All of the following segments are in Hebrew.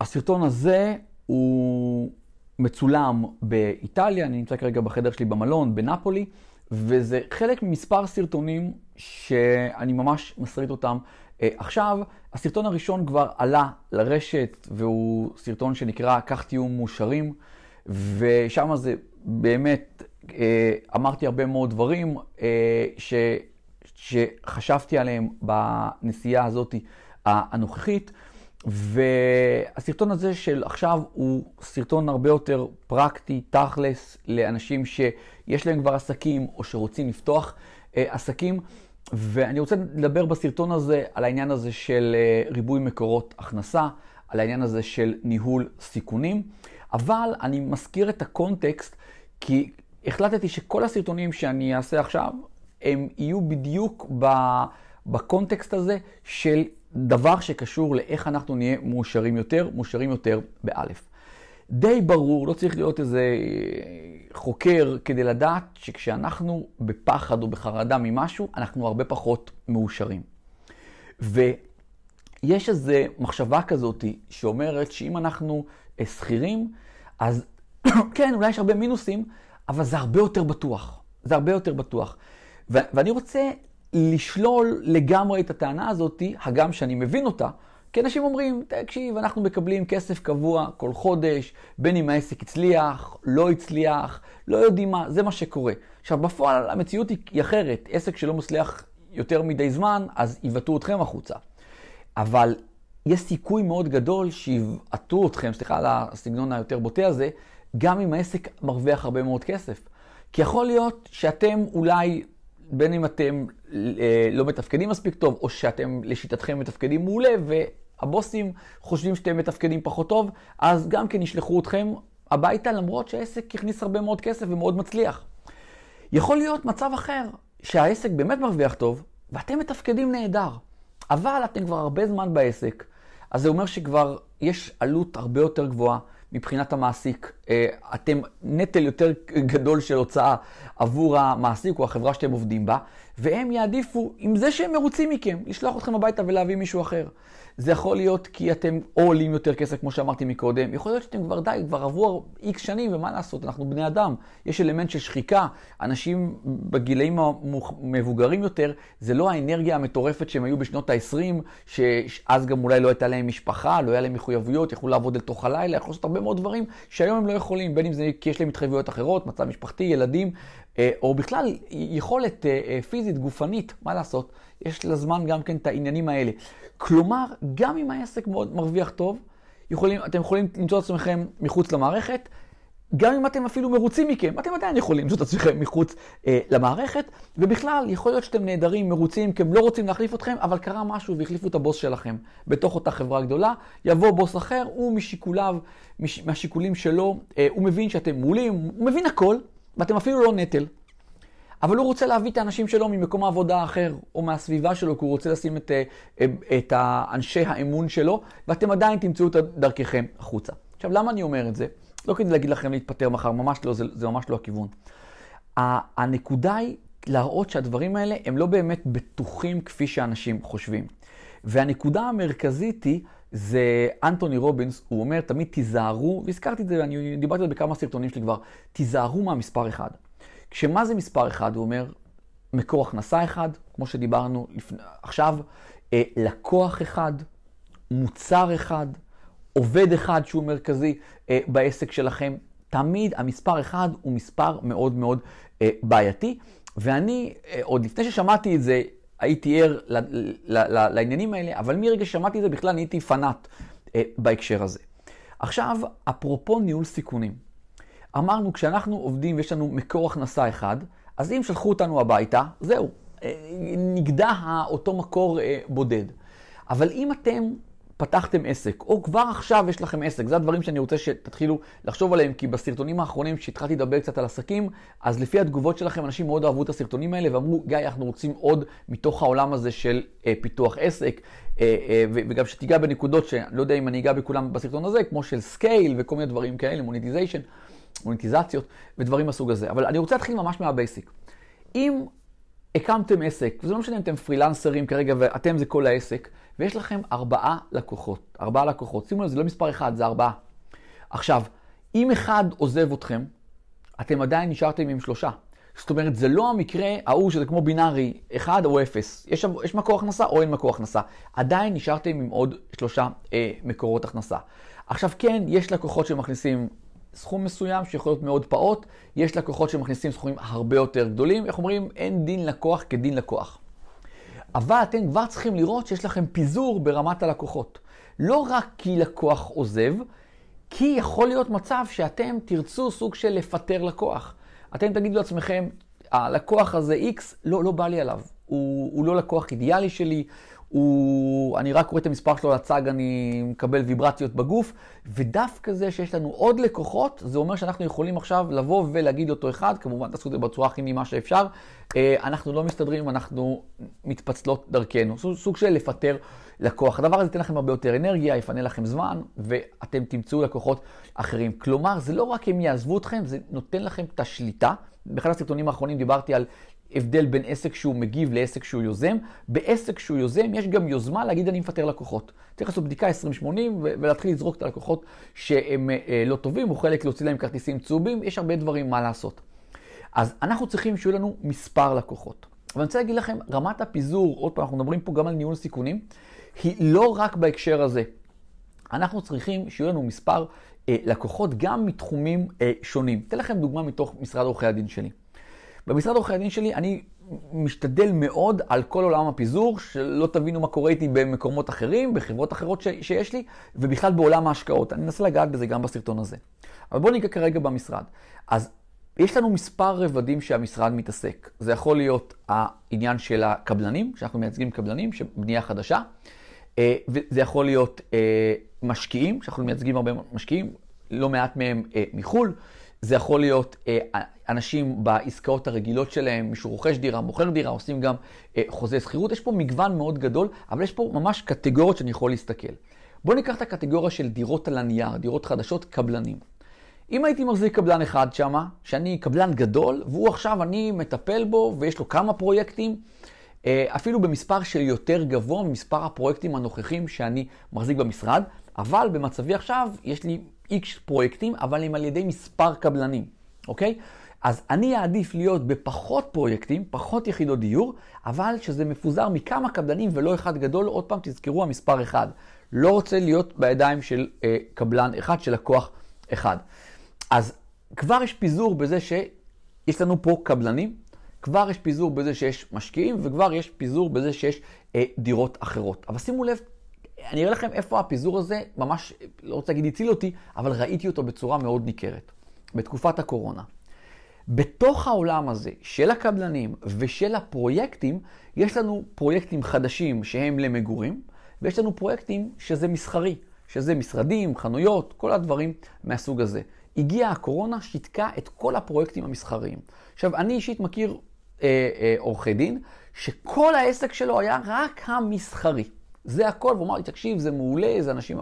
הסרטון הזה הוא מצולם באיטליה, אני נמצא כרגע בחדר שלי במלון, בנפולי, וזה חלק ממספר סרטונים שאני ממש מסריט אותם. אה, עכשיו, הסרטון הראשון כבר עלה לרשת, והוא סרטון שנקרא "כך תהיו מאושרים", ושם זה באמת, אה, אמרתי הרבה מאוד דברים אה, ש, שחשבתי עליהם בנסיעה הזאת הנוכחית. והסרטון הזה של עכשיו הוא סרטון הרבה יותר פרקטי, תכלס, לאנשים שיש להם כבר עסקים או שרוצים לפתוח אה, עסקים. ואני רוצה לדבר בסרטון הזה על העניין הזה של אה, ריבוי מקורות הכנסה, על העניין הזה של ניהול סיכונים, אבל אני מזכיר את הקונטקסט כי החלטתי שכל הסרטונים שאני אעשה עכשיו, הם יהיו בדיוק בקונטקסט הזה של דבר שקשור לאיך אנחנו נהיה מאושרים יותר, מאושרים יותר באלף. די ברור, לא צריך להיות איזה חוקר כדי לדעת שכשאנחנו בפחד או בחרדה ממשהו, אנחנו הרבה פחות מאושרים. ויש איזו מחשבה כזאת שאומרת שאם אנחנו שכירים, אז כן, אולי יש הרבה מינוסים, אבל זה הרבה יותר בטוח. זה הרבה יותר בטוח. ואני רוצה לשלול לגמרי את הטענה הזאת, הגם שאני מבין אותה, כי אנשים אומרים, תקשיב, אנחנו מקבלים כסף קבוע כל חודש, בין אם העסק הצליח, לא הצליח, לא יודעים מה, זה מה שקורה. עכשיו, בפועל המציאות היא אחרת. עסק שלא מצליח יותר מדי זמן, אז יבעטו אתכם החוצה. אבל יש סיכוי מאוד גדול שיבעטו אתכם, סליחה על הסגנון היותר בוטה הזה, גם אם העסק מרוויח הרבה מאוד כסף. כי יכול להיות שאתם אולי בין אם אתם אה, לא מתפקדים מספיק טוב, או שאתם לשיטתכם מתפקדים מעולה, והבוסים חושבים שאתם מתפקדים פחות טוב, אז גם כן ישלחו אתכם הביתה, למרות שהעסק הכניס הרבה מאוד כסף ומאוד מצליח. יכול להיות מצב אחר, שהעסק באמת מרוויח טוב, ואתם מתפקדים נהדר, אבל אתם כבר הרבה זמן בעסק, אז זה אומר שכבר יש עלות הרבה יותר גבוהה. מבחינת המעסיק. אה, אתם נטל יותר גדול של הוצאה עבור המעסיק או החברה שאתם עובדים בה, והם יעדיפו, עם זה שהם מרוצים מכם, לשלוח אתכם הביתה ולהביא מישהו אחר. זה יכול להיות כי אתם או עולים יותר כסף, כמו שאמרתי מקודם, יכול להיות שאתם כבר די, כבר עברו איקס שנים, ומה לעשות, אנחנו בני אדם. יש אלמנט של שחיקה. אנשים בגילאים המבוגרים יותר, זה לא האנרגיה המטורפת שהם היו בשנות ה-20, שאז גם אולי לא הייתה להם משפחה, לא היה להם מחויבויות, יכלו לעבוד אל תוך הלילה, יכלו לעשות הרבה מאוד דברים שהיום הם לא יכולים, בין אם זה כי יש להם התחייבויות אחרות, מצב משפחתי, ילדים, או בכלל יכולת אה, אה, פיזית, גופנית, מה לעשות? יש לזמן גם כן את העניינים האלה. כלומר, גם אם העסק מאוד מרוויח טוב, יכולים, אתם יכולים למצוא את עצמכם מחוץ למערכת, גם אם אתם אפילו מרוצים מכם, אתם עדיין יכולים למצוא את עצמכם מחוץ אה, למערכת, ובכלל, יכול להיות שאתם נהדרים, מרוצים, כי הם לא רוצים להחליף אתכם, אבל קרה משהו והחליפו את הבוס שלכם בתוך אותה חברה גדולה, יבוא בוס אחר, הוא משיקוליו, מש, מהשיקולים שלו, אה, הוא מבין שאתם מעולים, הוא מבין הכל, ואתם אפילו לא נטל. אבל הוא רוצה להביא את האנשים שלו ממקום העבודה האחר, או מהסביבה שלו, כי הוא רוצה לשים את, אה, את האנשי האמון שלו, ואתם עדיין תמצאו את דרככם החוצה. עכשיו, למה אני אומר את זה? לא כדי להגיד לכם להתפטר מחר, ממש לא, זה, זה ממש לא הכיוון. הנקודה היא להראות שהדברים האלה הם לא באמת בטוחים כפי שאנשים חושבים. והנקודה המרכזית היא, זה אנטוני רובינס, הוא אומר תמיד תיזהרו, והזכרתי את זה, אני דיברתי על זה בכמה סרטונים שלי כבר, תיזהרו מהמספר אחד. כשמה זה מספר אחד? הוא אומר, מקור הכנסה אחד, כמו שדיברנו לפני, עכשיו, אה, לקוח אחד, מוצר אחד, עובד אחד שהוא מרכזי אה, בעסק שלכם. תמיד המספר אחד הוא מספר מאוד מאוד אה, בעייתי. ואני, עוד לפני ששמעתי את זה, הייתי ער לעניינים האלה, אבל מרגע ששמעתי את זה בכלל נהייתי פנאט אה, בהקשר הזה. עכשיו, אפרופו ניהול סיכונים. אמרנו, כשאנחנו עובדים ויש לנו מקור הכנסה אחד, אז אם שלחו אותנו הביתה, זהו, אה, נגדע אותו מקור אה, בודד. אבל אם אתם פתחתם עסק, או כבר עכשיו יש לכם עסק, זה הדברים שאני רוצה שתתחילו לחשוב עליהם, כי בסרטונים האחרונים שהתחלתי לדבר קצת על עסקים, אז לפי התגובות שלכם, אנשים מאוד אהבו את הסרטונים האלה ואמרו, גיא, אנחנו רוצים עוד מתוך העולם הזה של אה, פיתוח עסק, אה, אה, וגם שתיגע בנקודות שאני לא יודע אם אני אגע בכולם בסרטון הזה, כמו של scale וכל מיני דברים כאלה, monetization. מוניטיזציות ודברים מהסוג הזה. אבל אני רוצה להתחיל ממש מהבייסיק. אם הקמתם עסק, וזה לא משנה אם אתם פרילנסרים כרגע ואתם זה כל העסק, ויש לכם ארבעה לקוחות. ארבעה לקוחות. שימו לב, זה לא מספר אחד, זה ארבעה. עכשיו, אם אחד עוזב אתכם, אתם עדיין נשארתם עם שלושה. זאת אומרת, זה לא המקרה ההוא שזה כמו בינארי, אחד או אפס. יש, יש מקור הכנסה או אין מקור הכנסה. עדיין נשארתם עם עוד שלושה אה, מקורות הכנסה. עכשיו כן, יש לקוחות שמכניסים סכום מסוים שיכול להיות מאוד פעוט, יש לקוחות שמכניסים סכומים הרבה יותר גדולים. איך אומרים? אין דין לקוח כדין לקוח. אבל אתם כבר צריכים לראות שיש לכם פיזור ברמת הלקוחות. לא רק כי לקוח עוזב, כי יכול להיות מצב שאתם תרצו סוג של לפטר לקוח. אתם תגידו לעצמכם, הלקוח הזה X, לא, לא בא לי עליו. הוא, הוא לא לקוח אידיאלי שלי, הוא, אני רק קורא את המספר שלו לצג, אני מקבל ויברציות בגוף, ודווקא זה שיש לנו עוד לקוחות, זה אומר שאנחנו יכולים עכשיו לבוא ולהגיד לאותו אחד, כמובן תעשו את זה בצורה הכי נעימה שאפשר, אה, אנחנו לא מסתדרים, אנחנו מתפצלות דרכנו. סוג של לפטר לקוח. הדבר הזה ייתן לכם הרבה יותר אנרגיה, יפנה לכם זמן, ואתם תמצאו לקוחות אחרים. כלומר, זה לא רק הם יעזבו אתכם, זה נותן לכם את השליטה. באחד הסרטונים האחרונים דיברתי על הבדל בין עסק שהוא מגיב לעסק שהוא יוזם. בעסק שהוא יוזם יש גם יוזמה להגיד אני מפטר לקוחות. צריך לעשות בדיקה 2080 ולהתחיל לזרוק את הלקוחות שהם אה, לא טובים, או חלק להוציא להם כרטיסים צהובים, יש הרבה דברים מה לעשות. אז אנחנו צריכים שיהיו לנו מספר לקוחות. אבל אני רוצה להגיד לכם, רמת הפיזור, עוד פעם, אנחנו מדברים פה גם על ניהול סיכונים, היא לא רק בהקשר הזה. אנחנו צריכים שיהיו לנו מספר אה, לקוחות גם מתחומים אה, שונים. אתן לכם דוגמה מתוך משרד עורכי הדין שלי. במשרד עורכי הדין שלי אני משתדל מאוד על כל עולם הפיזור, שלא תבינו מה קורה איתי במקומות אחרים, בחברות אחרות ש- שיש לי, ובכלל בעולם ההשקעות. אני אנסה לגעת בזה גם בסרטון הזה. אבל בואו ניגע כרגע במשרד. אז יש לנו מספר רבדים שהמשרד מתעסק. זה יכול להיות העניין של הקבלנים, שאנחנו מייצגים קבלנים, שבנייה חדשה. אה, וזה יכול להיות אה, משקיעים, שאנחנו מייצגים הרבה משקיעים, לא מעט מהם אה, מחו"ל. זה יכול להיות אנשים בעסקאות הרגילות שלהם, מישהו רוכש דירה, מוכר דירה, עושים גם חוזה שכירות. יש פה מגוון מאוד גדול, אבל יש פה ממש קטגוריות שאני יכול להסתכל. בואו ניקח את הקטגוריה של דירות על הנייר, דירות חדשות, קבלנים. אם הייתי מחזיק קבלן אחד שם, שאני קבלן גדול, והוא עכשיו, אני מטפל בו, ויש לו כמה פרויקטים, אה, אפילו במספר של יותר גבוה ממספר הפרויקטים הנוכחים שאני מחזיק במשרד, אבל במצבי עכשיו יש לי איקס פרויקטים, אבל הם על ידי מספר קבלנים, אוקיי? אז אני אעדיף להיות בפחות פרויקטים, פחות יחידות דיור, אבל שזה מפוזר מכמה קבלנים ולא אחד גדול. עוד פעם, תזכרו המספר אחד. לא רוצה להיות בידיים של אה, קבלן אחד, של לקוח אחד. אז כבר יש פיזור בזה שיש לנו פה קבלנים, כבר יש פיזור בזה שיש משקיעים, וכבר יש פיזור בזה שיש אה, דירות אחרות. אבל שימו לב, אני אראה לכם איפה הפיזור הזה ממש, לא רוצה להגיד הציל אותי, אבל ראיתי אותו בצורה מאוד ניכרת. בתקופת הקורונה. בתוך העולם הזה של הקבלנים ושל הפרויקטים, יש לנו פרויקטים חדשים שהם למגורים, ויש לנו פרויקטים שזה מסחרי, שזה משרדים, חנויות, כל הדברים מהסוג הזה. הגיעה הקורונה, שיתקה את כל הפרויקטים המסחריים. עכשיו, אני אישית מכיר אה, אה, עורכי דין, שכל העסק שלו היה רק המסחרי. זה הכל, והוא אמר לי, תקשיב, זה מעולה, זה אנשים...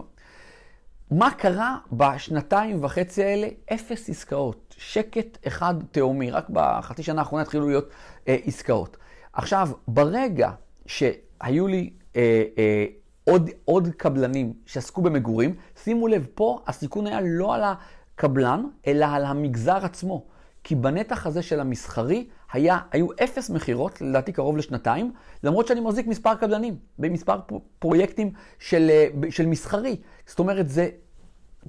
מה קרה בשנתיים וחצי האלה? אפס עסקאות. שקט אחד תהומי. רק בחצי שנה האחרונה התחילו להיות אה, עסקאות. עכשיו, ברגע שהיו לי אה, אה, עוד, עוד קבלנים שעסקו במגורים, שימו לב, פה הסיכון היה לא על הקבלן, אלא על המגזר עצמו. כי בנתח הזה של המסחרי היה, היו אפס מכירות, לדעתי קרוב לשנתיים, למרות שאני מחזיק מספר קבלנים, במספר פרויקטים של, אה, של מסחרי. זאת אומרת, זה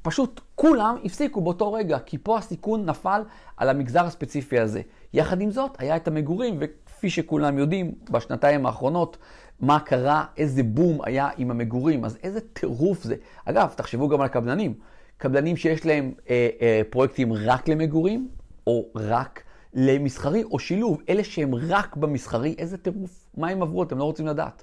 פשוט כולם הפסיקו באותו רגע, כי פה הסיכון נפל על המגזר הספציפי הזה. יחד עם זאת, היה את המגורים, וכפי שכולם יודעים, בשנתיים האחרונות, מה קרה, איזה בום היה עם המגורים, אז איזה טירוף זה. אגב, תחשבו גם על קבלנים. קבלנים שיש להם אה, אה, פרויקטים רק למגורים, או רק למסחרי, או שילוב. אלה שהם רק במסחרי, איזה טירוף. מה הם עברו? אתם לא רוצים לדעת.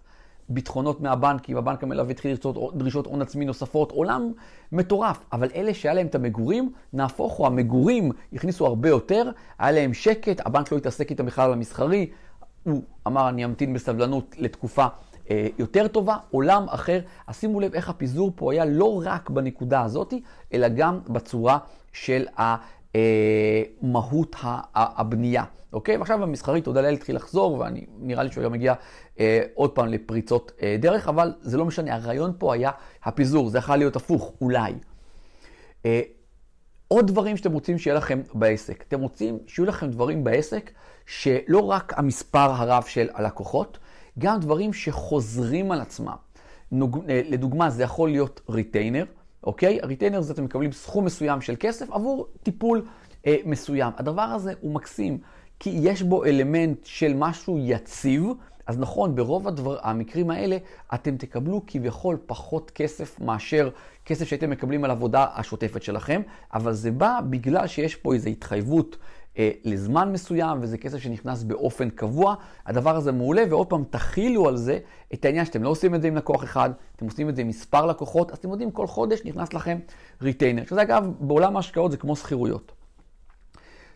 ביטחונות מהבנקים, הבנק המלווה התחיל לרצות דרישות הון עצמי נוספות, עולם מטורף. אבל אלה שהיה להם את המגורים, נהפוך הוא, המגורים הכניסו הרבה יותר, היה להם שקט, הבנק לא התעסק איתם בכלל המסחרי. הוא אמר, אני אמתין בסבלנות לתקופה אה, יותר טובה, עולם אחר. אז שימו לב איך הפיזור פה היה לא רק בנקודה הזאת, אלא גם בצורה של מהות הבנייה, אוקיי? ועכשיו המסחרי, תודה לאל, התחיל לחזור, ואני נראה לי שהוא גם מגיע אה, עוד פעם לפריצות אה, דרך, אבל זה לא משנה, הרעיון פה היה הפיזור, זה יכול להיות הפוך, אולי. אה, עוד דברים שאתם רוצים שיהיה לכם בעסק. אתם רוצים שיהיו לכם דברים בעסק שלא רק המספר הרב של הלקוחות, גם דברים שחוזרים על עצמם. נוג... לדוגמה, זה יכול להיות retainer, אוקיי? ה retainer זה אתם מקבלים סכום מסוים של כסף עבור טיפול אה, מסוים. הדבר הזה הוא מקסים, כי יש בו אלמנט של משהו יציב. אז נכון, ברוב הדבר, המקרים האלה אתם תקבלו כביכול פחות כסף מאשר כסף שהייתם מקבלים על עבודה השוטפת שלכם, אבל זה בא בגלל שיש פה איזו התחייבות אה, לזמן מסוים, וזה כסף שנכנס באופן קבוע. הדבר הזה מעולה, ועוד פעם, תכילו על זה את העניין שאתם לא עושים את זה עם לקוח אחד, אתם עושים את זה עם מספר לקוחות, אז אתם יודעים, כל חודש נכנס לכם retainer. שזה אגב, בעולם ההשקעות זה כמו שכירויות.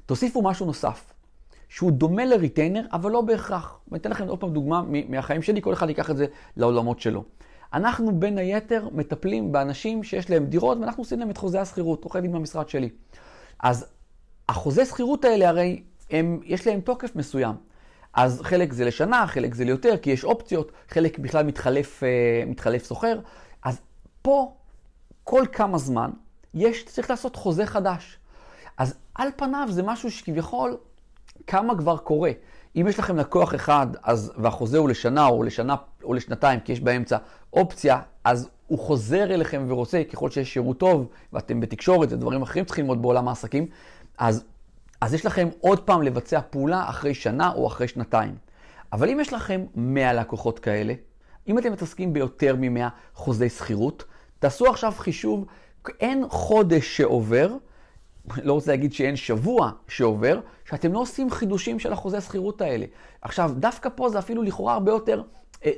תוסיפו משהו נוסף. שהוא דומה ל retainer, אבל לא בהכרח. ואני אתן לכם עוד פעם דוגמה מהחיים שלי, כל אחד ייקח את זה לעולמות שלו. אנחנו בין היתר מטפלים באנשים שיש להם דירות, ואנחנו עושים להם את חוזה השכירות, עורכי דין במשרד שלי. אז החוזה שכירות האלה הרי, הם, יש להם תוקף מסוים. אז חלק זה לשנה, חלק זה ליותר, כי יש אופציות, חלק בכלל מתחלף, אה, מתחלף סוחר. אז פה, כל כמה זמן, יש, צריך לעשות חוזה חדש. אז על פניו זה משהו שכביכול כמה כבר קורה. אם יש לכם לקוח אחד, אז, והחוזה הוא לשנה או לשנה או לשנתיים, כי יש באמצע אופציה, אז הוא חוזר אליכם ורוצה, ככל שיש שירות טוב, ואתם בתקשורת ודברים אחרים צריכים ללמוד בעולם העסקים, אז, אז יש לכם עוד פעם לבצע פעולה אחרי שנה או אחרי שנתיים. אבל אם יש לכם 100 לקוחות כאלה, אם אתם מתעסקים ביותר מ-100 חוזי שכירות, תעשו עכשיו חישוב, אין חודש שעובר, לא רוצה להגיד שאין שבוע שעובר, שאתם לא עושים חידושים של החוזה שכירות האלה. עכשיו, דווקא פה זה אפילו לכאורה הרבה יותר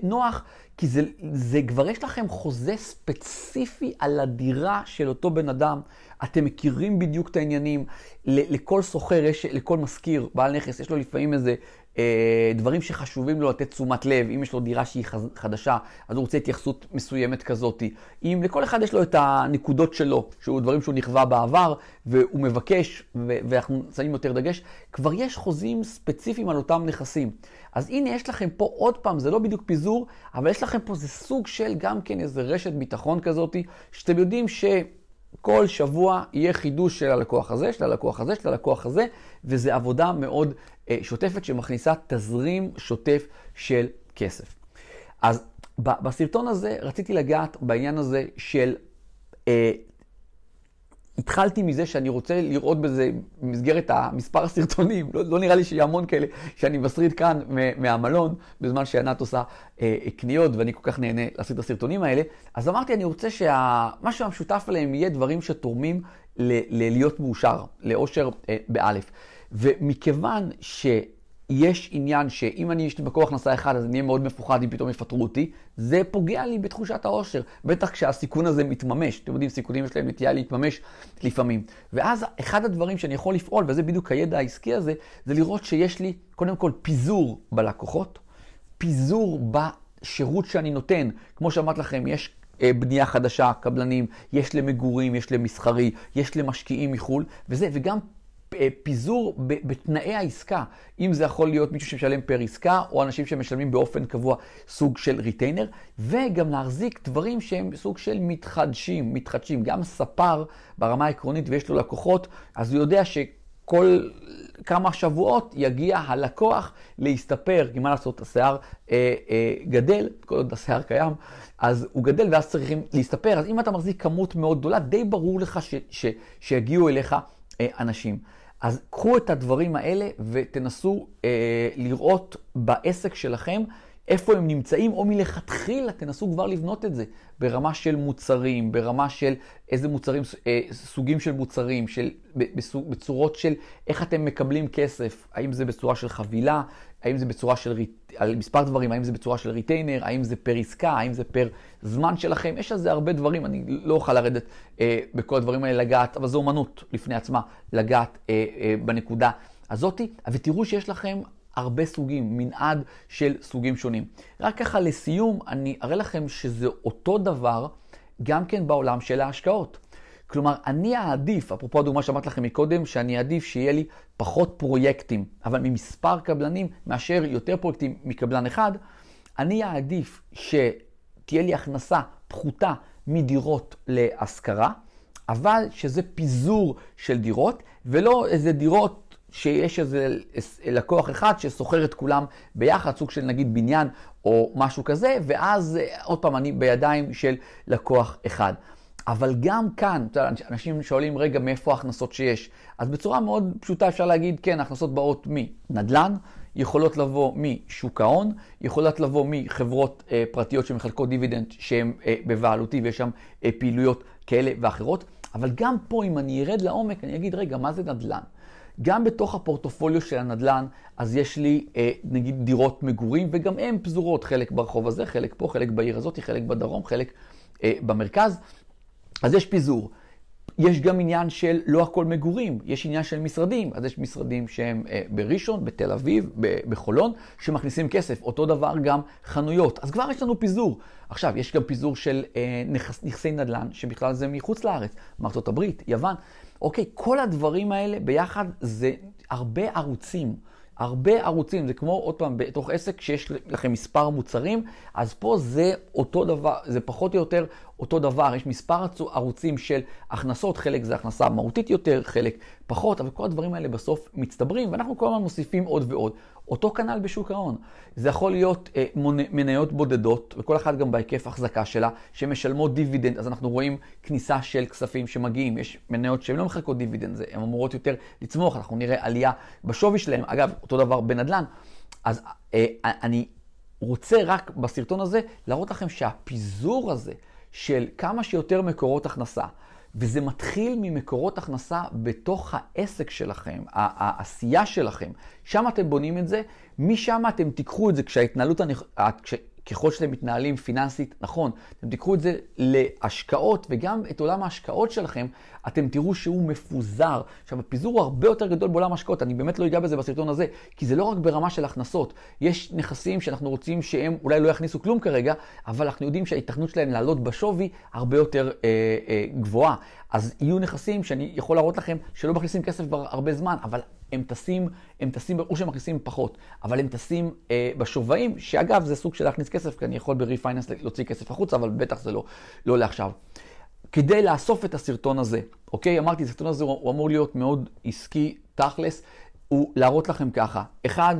נוח, כי זה, זה כבר יש לכם חוזה ספציפי על הדירה של אותו בן אדם. אתם מכירים בדיוק את העניינים. לכל סוחר, לכל משכיר, בעל נכס, יש לו לפעמים איזה אה, דברים שחשובים לו לתת תשומת לב, אם יש לו דירה שהיא חדשה, אז הוא רוצה התייחסות מסוימת כזאת. אם לכל אחד יש לו את הנקודות שלו, שהוא דברים שהוא נכווה בעבר, והוא מבקש, ואנחנו שמים יותר דגש, כבר יש חוזים ספציפיים על אותם נכסים. אז הנה, יש לכם פה עוד פעם, זה לא בדיוק פיזור, אבל יש לכם פה, זה סוג של גם כן איזה רשת ביטחון כזאת, שאתם יודעים ש... כל שבוע יהיה חידוש של הלקוח הזה, של הלקוח הזה, של הלקוח הזה, וזו עבודה מאוד אה, שוטפת שמכניסה תזרים שוטף של כסף. אז בסרטון הזה רציתי לגעת בעניין הזה של אה, התחלתי מזה שאני רוצה לראות בזה במסגרת המספר הסרטונים, לא, לא נראה לי שיהיה המון כאלה שאני מסריט כאן מהמלון בזמן שענת עושה אה, קניות ואני כל כך נהנה לעשות את הסרטונים האלה. אז אמרתי, אני רוצה שמשהו המשותף עליהם יהיה דברים שתורמים ל- להיות מאושר, לאושר אה, באלף. ומכיוון ש... יש עניין שאם אני יש לי מקור הכנסה אחד, אז אני אהיה מאוד מפוחד אם פתאום יפטרו אותי, זה פוגע לי בתחושת העושר. בטח כשהסיכון הזה מתממש. אתם יודעים, סיכונים יש להם נטייה להתממש לפעמים. ואז אחד הדברים שאני יכול לפעול, וזה בדיוק הידע העסקי הזה, זה לראות שיש לי קודם כל פיזור בלקוחות, פיזור בשירות שאני נותן. כמו שאמרתי לכם, יש אה, בנייה חדשה, קבלנים, יש למגורים, יש למסחרי, יש למשקיעים מחו"ל, וזה, וגם פיזור בתנאי העסקה, אם זה יכול להיות מישהו שמשלם פר עסקה, או אנשים שמשלמים באופן קבוע סוג של retainer, וגם להחזיק דברים שהם סוג של מתחדשים, מתחדשים. גם ספר ברמה העקרונית ויש לו לקוחות, אז הוא יודע שכל כמה שבועות יגיע הלקוח להסתפר, כי מה לעשות, השיער אה, אה, גדל, כל עוד השיער קיים, אז הוא גדל ואז צריכים להסתפר. אז אם אתה מחזיק כמות מאוד גדולה, די ברור לך ש, ש, שיגיעו אליך אה, אנשים. אז קחו את הדברים האלה ותנסו אה, לראות בעסק שלכם איפה הם נמצאים, או מלכתחילה תנסו כבר לבנות את זה ברמה של מוצרים, ברמה של איזה מוצרים, אה, סוגים של מוצרים, של, בצורות של איך אתם מקבלים כסף, האם זה בצורה של חבילה, האם זה בצורה של, על מספר דברים, האם זה בצורה של retainer, האם זה פר עסקה, האם זה פר זמן שלכם, יש על זה הרבה דברים, אני לא אוכל לרדת אה, בכל הדברים האלה לגעת, אבל זו אומנות לפני עצמה, לגעת אה, אה, בנקודה הזאתי, ותראו שיש לכם הרבה סוגים, מנעד של סוגים שונים. רק ככה לסיום, אני אראה לכם שזה אותו דבר גם כן בעולם של ההשקעות. כלומר, אני אעדיף, אפרופו הדוגמה שאמרתי לכם מקודם, שאני אעדיף שיהיה לי פחות פרויקטים, אבל ממספר קבלנים, מאשר יותר פרויקטים מקבלן אחד, אני אעדיף שתהיה לי הכנסה פחותה מדירות להשכרה, אבל שזה פיזור של דירות, ולא איזה דירות שיש איזה לקוח אחד שסוחר את כולם ביחד, סוג של נגיד בניין או משהו כזה, ואז עוד פעם אני בידיים של לקוח אחד. אבל גם כאן, אנשים שואלים, רגע, מאיפה ההכנסות שיש? אז בצורה מאוד פשוטה אפשר להגיד, כן, ההכנסות באות מנדל"ן, יכולות לבוא משוק ההון, יכולות לבוא מחברות אה, פרטיות שמחלקות דיבידנד שהן אה, בבעלותי ויש שם אה, פעילויות כאלה ואחרות. אבל גם פה, אם אני ארד לעומק, אני אגיד, רגע, מה זה נדל"ן? גם בתוך הפורטופוליו של הנדל"ן, אז יש לי אה, נגיד דירות מגורים, וגם הן פזורות, חלק ברחוב הזה, חלק פה, חלק בעיר הזאת, חלק בדרום, חלק אה, במרכז. אז יש פיזור. יש גם עניין של לא הכל מגורים, יש עניין של משרדים. אז יש משרדים שהם אה, בראשון, בתל אביב, בחולון, שמכניסים כסף. אותו דבר גם חנויות. אז כבר יש לנו פיזור. עכשיו, יש גם פיזור של אה, נכס, נכסי נדל"ן, שבכלל זה מחוץ לארץ, מארצות הברית, יוון. אוקיי, כל הדברים האלה ביחד זה הרבה ערוצים. הרבה ערוצים, זה כמו עוד פעם בתוך עסק שיש לכם מספר מוצרים, אז פה זה אותו דבר, זה פחות או יותר אותו דבר, יש מספר ערוצים של הכנסות, חלק זה הכנסה מהותית יותר, חלק פחות, אבל כל הדברים האלה בסוף מצטברים, ואנחנו כל הזמן מוסיפים עוד ועוד. אותו כנ"ל בשוק ההון. זה יכול להיות אה, מניות בודדות, וכל אחת גם בהיקף החזקה שלה, שמשלמות דיבידנד, אז אנחנו רואים כניסה של כספים שמגיעים. יש מניות שהן לא מחלקות דיבידנד, הן אמורות יותר לצמוח, אנחנו נראה עלייה בשווי שלהן. אגב, אותו דבר בנדל"ן. אז אה, אני רוצה רק בסרטון הזה להראות לכם שהפיזור הזה של כמה שיותר מקורות הכנסה, וזה מתחיל ממקורות הכנסה בתוך העסק שלכם, העשייה שלכם. שם אתם בונים את זה, משם אתם תיקחו את זה כשההתנהלות, כש... ככל שאתם מתנהלים פיננסית נכון, אתם תיקחו את זה להשקעות, וגם את עולם ההשקעות שלכם, אתם תראו שהוא מפוזר. עכשיו, הפיזור הוא הרבה יותר גדול בעולם ההשקעות, אני באמת לא אגע בזה בסרטון הזה, כי זה לא רק ברמה של הכנסות. יש נכסים שאנחנו רוצים שהם אולי לא יכניסו כלום כרגע, אבל אנחנו יודעים שההיתכנות שלהם לעלות בשווי הרבה יותר אה, אה, גבוהה. אז יהיו נכסים שאני יכול להראות לכם שלא מכניסים כסף כבר הרבה זמן, אבל הם טסים, הם טסים, או שהם מכניסים פחות, אבל הם טסים אה, בשווים, שאגב זה סוג של להכניס כסף, כי אני יכול ב-refinance להוציא כסף החוצה, אבל בטח זה לא, לא לעכשיו. כדי לאסוף את הסרטון הזה, אוקיי? אמרתי, הסרטון הזה הוא, הוא אמור להיות מאוד עסקי, תכלס, הוא להראות לכם ככה. אחד,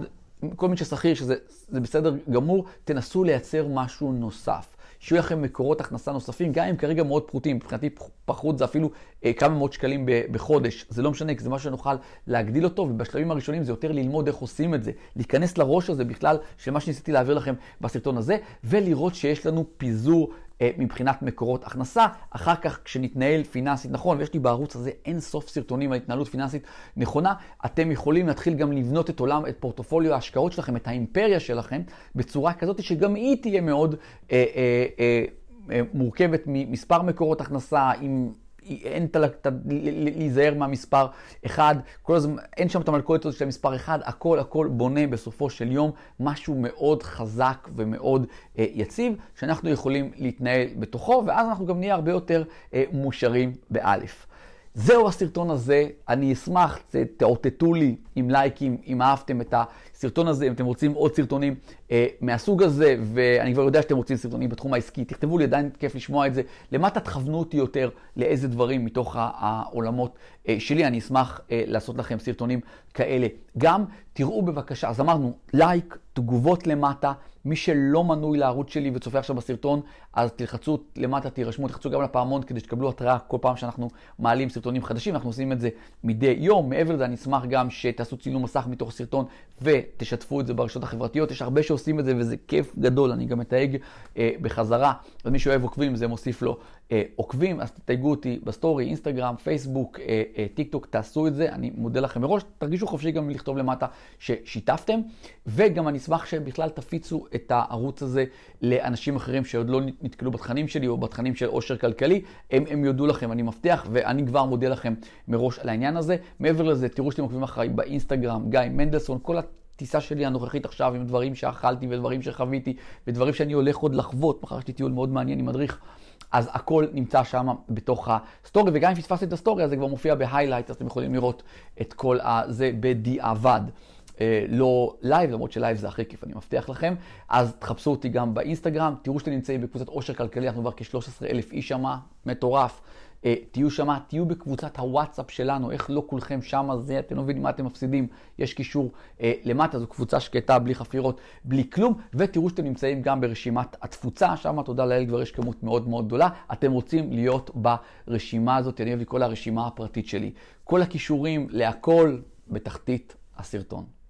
כל מי ששכיר, שזה בסדר גמור, תנסו לייצר משהו נוסף. שיהיו לכם מקורות הכנסה נוספים, גם אם כרגע מאוד פחותים, מבחינתי פחות זה אפילו אה, כמה מאות שקלים בחודש, זה לא משנה, כי זה משהו שנוכל להגדיל אותו, ובשלבים הראשונים זה יותר ללמוד איך עושים את זה, להיכנס לראש הזה בכלל, של מה שניסיתי להעביר לכם בסרטון הזה, ולראות שיש לנו פיזור מבחינת מקורות הכנסה. אחר כך, כשנתנהל פיננסית נכון, ויש לי בערוץ הזה אין סוף סרטונים על התנהלות פיננסית נכונה, אתם יכולים להתחיל גם לבנות את עולם, את פורטופוליו ההשקעות שלכם, את האימפריה שלכם, בצורה כזאת שגם היא תהיה מאוד אה, אה, אה, אה מורכבת ממספר מקורות הכנסה, עם אין. להיזהר מהמספר 1, כל הזמן, אין שם את המלכודת הזאת של המספר 1, הכל הכל בונה בסופו של יום משהו מאוד חזק ומאוד אה, יציב, שאנחנו יכולים להתנהל בתוכו, ואז אנחנו גם נהיה הרבה יותר אה, מושרים באלף. זהו הסרטון הזה, אני אשמח, תאותתו לי עם לייקים, אם אהבתם את הסרטון הזה, אם אתם רוצים עוד סרטונים אה, מהסוג הזה, ואני כבר יודע שאתם רוצים סרטונים בתחום העסקי, תכתבו לי, עדיין כיף לשמוע את זה. למטה תכוונו אותי יותר לאיזה דברים מתוך העולמות אה, שלי, אני אשמח אה, לעשות לכם סרטונים כאלה. גם תראו בבקשה, אז אמרנו, לייק, תגובות למטה. מי שלא מנוי לערוץ שלי וצופה עכשיו בסרטון, אז תלחצו למטה, תירשמו, תלחצו גם לפעמון כדי שתקבלו התראה כל פעם שאנחנו מעלים סרטונים חדשים. אנחנו עושים את זה מדי יום. מעבר לזה, אני אשמח גם שתעשו צילום מסך מתוך הסרטון ותשתפו את זה ברשתות החברתיות. יש הרבה שעושים את זה וזה כיף גדול. אני גם מתייג אה, בחזרה. ומי שאוהב עוקבים, זה מוסיף לו אה, עוקבים, אז תתייגו אותי בסטורי, אינסטגרם, פייסבוק, אה, אה, טיק טוק, תעשו את זה, אני מודה לכם מראש, תרגישו חופשי גם לכתוב למטה ששיתפתם, וגם אני אשמח שבכלל תפיצו את הערוץ הזה לאנשים אחרים שעוד לא נתקלו בתכנים שלי או בתכנים של עושר כלכלי, הם, הם יודו לכם, אני מבטיח, ואני כבר מודה לכם מראש על העניין הזה. מעבר לזה, תראו שאתם עוקבים אחריי באינסטגרם, גיא מנדלסון, כל הטיסה שלי הנוכחית עכשיו עם דברים שאכלתי ודברים שחוויתי ודברים שאני הולך עוד לחוות, מחר יש לי טיול מאוד מעניין עם מדריך אז הכל נמצא שם בתוך הסטורי, וגם אם פספסתם את הסטורי, אז זה כבר מופיע ב highlight, אז אתם יכולים לראות את כל זה בדיעבד. אה, לא live, למרות ש live זה הכי כיף, אני מבטיח לכם. אז תחפשו אותי גם באינסטגרם, תראו שאתם נמצאים בקבוצת עושר כלכלי, אנחנו כבר כ-13 אלף איש שמה, מטורף. אה, תהיו שמה, תהיו בקבוצת הוואטסאפ שלנו, איך לא כולכם שמה זה, אתם לא מבינים מה אתם מפסידים, יש קישור אה, למטה, זו קבוצה שקטה, בלי חפירות, בלי כלום, ותראו שאתם נמצאים גם ברשימת התפוצה, שם תודה לאל כבר יש כמות מאוד מאוד גדולה, אתם רוצים להיות ברשימה הזאת, אני אוהב לקרוא לה הרשימה הפרטית שלי. כל הכישורים להכל בתחתית הסרטון.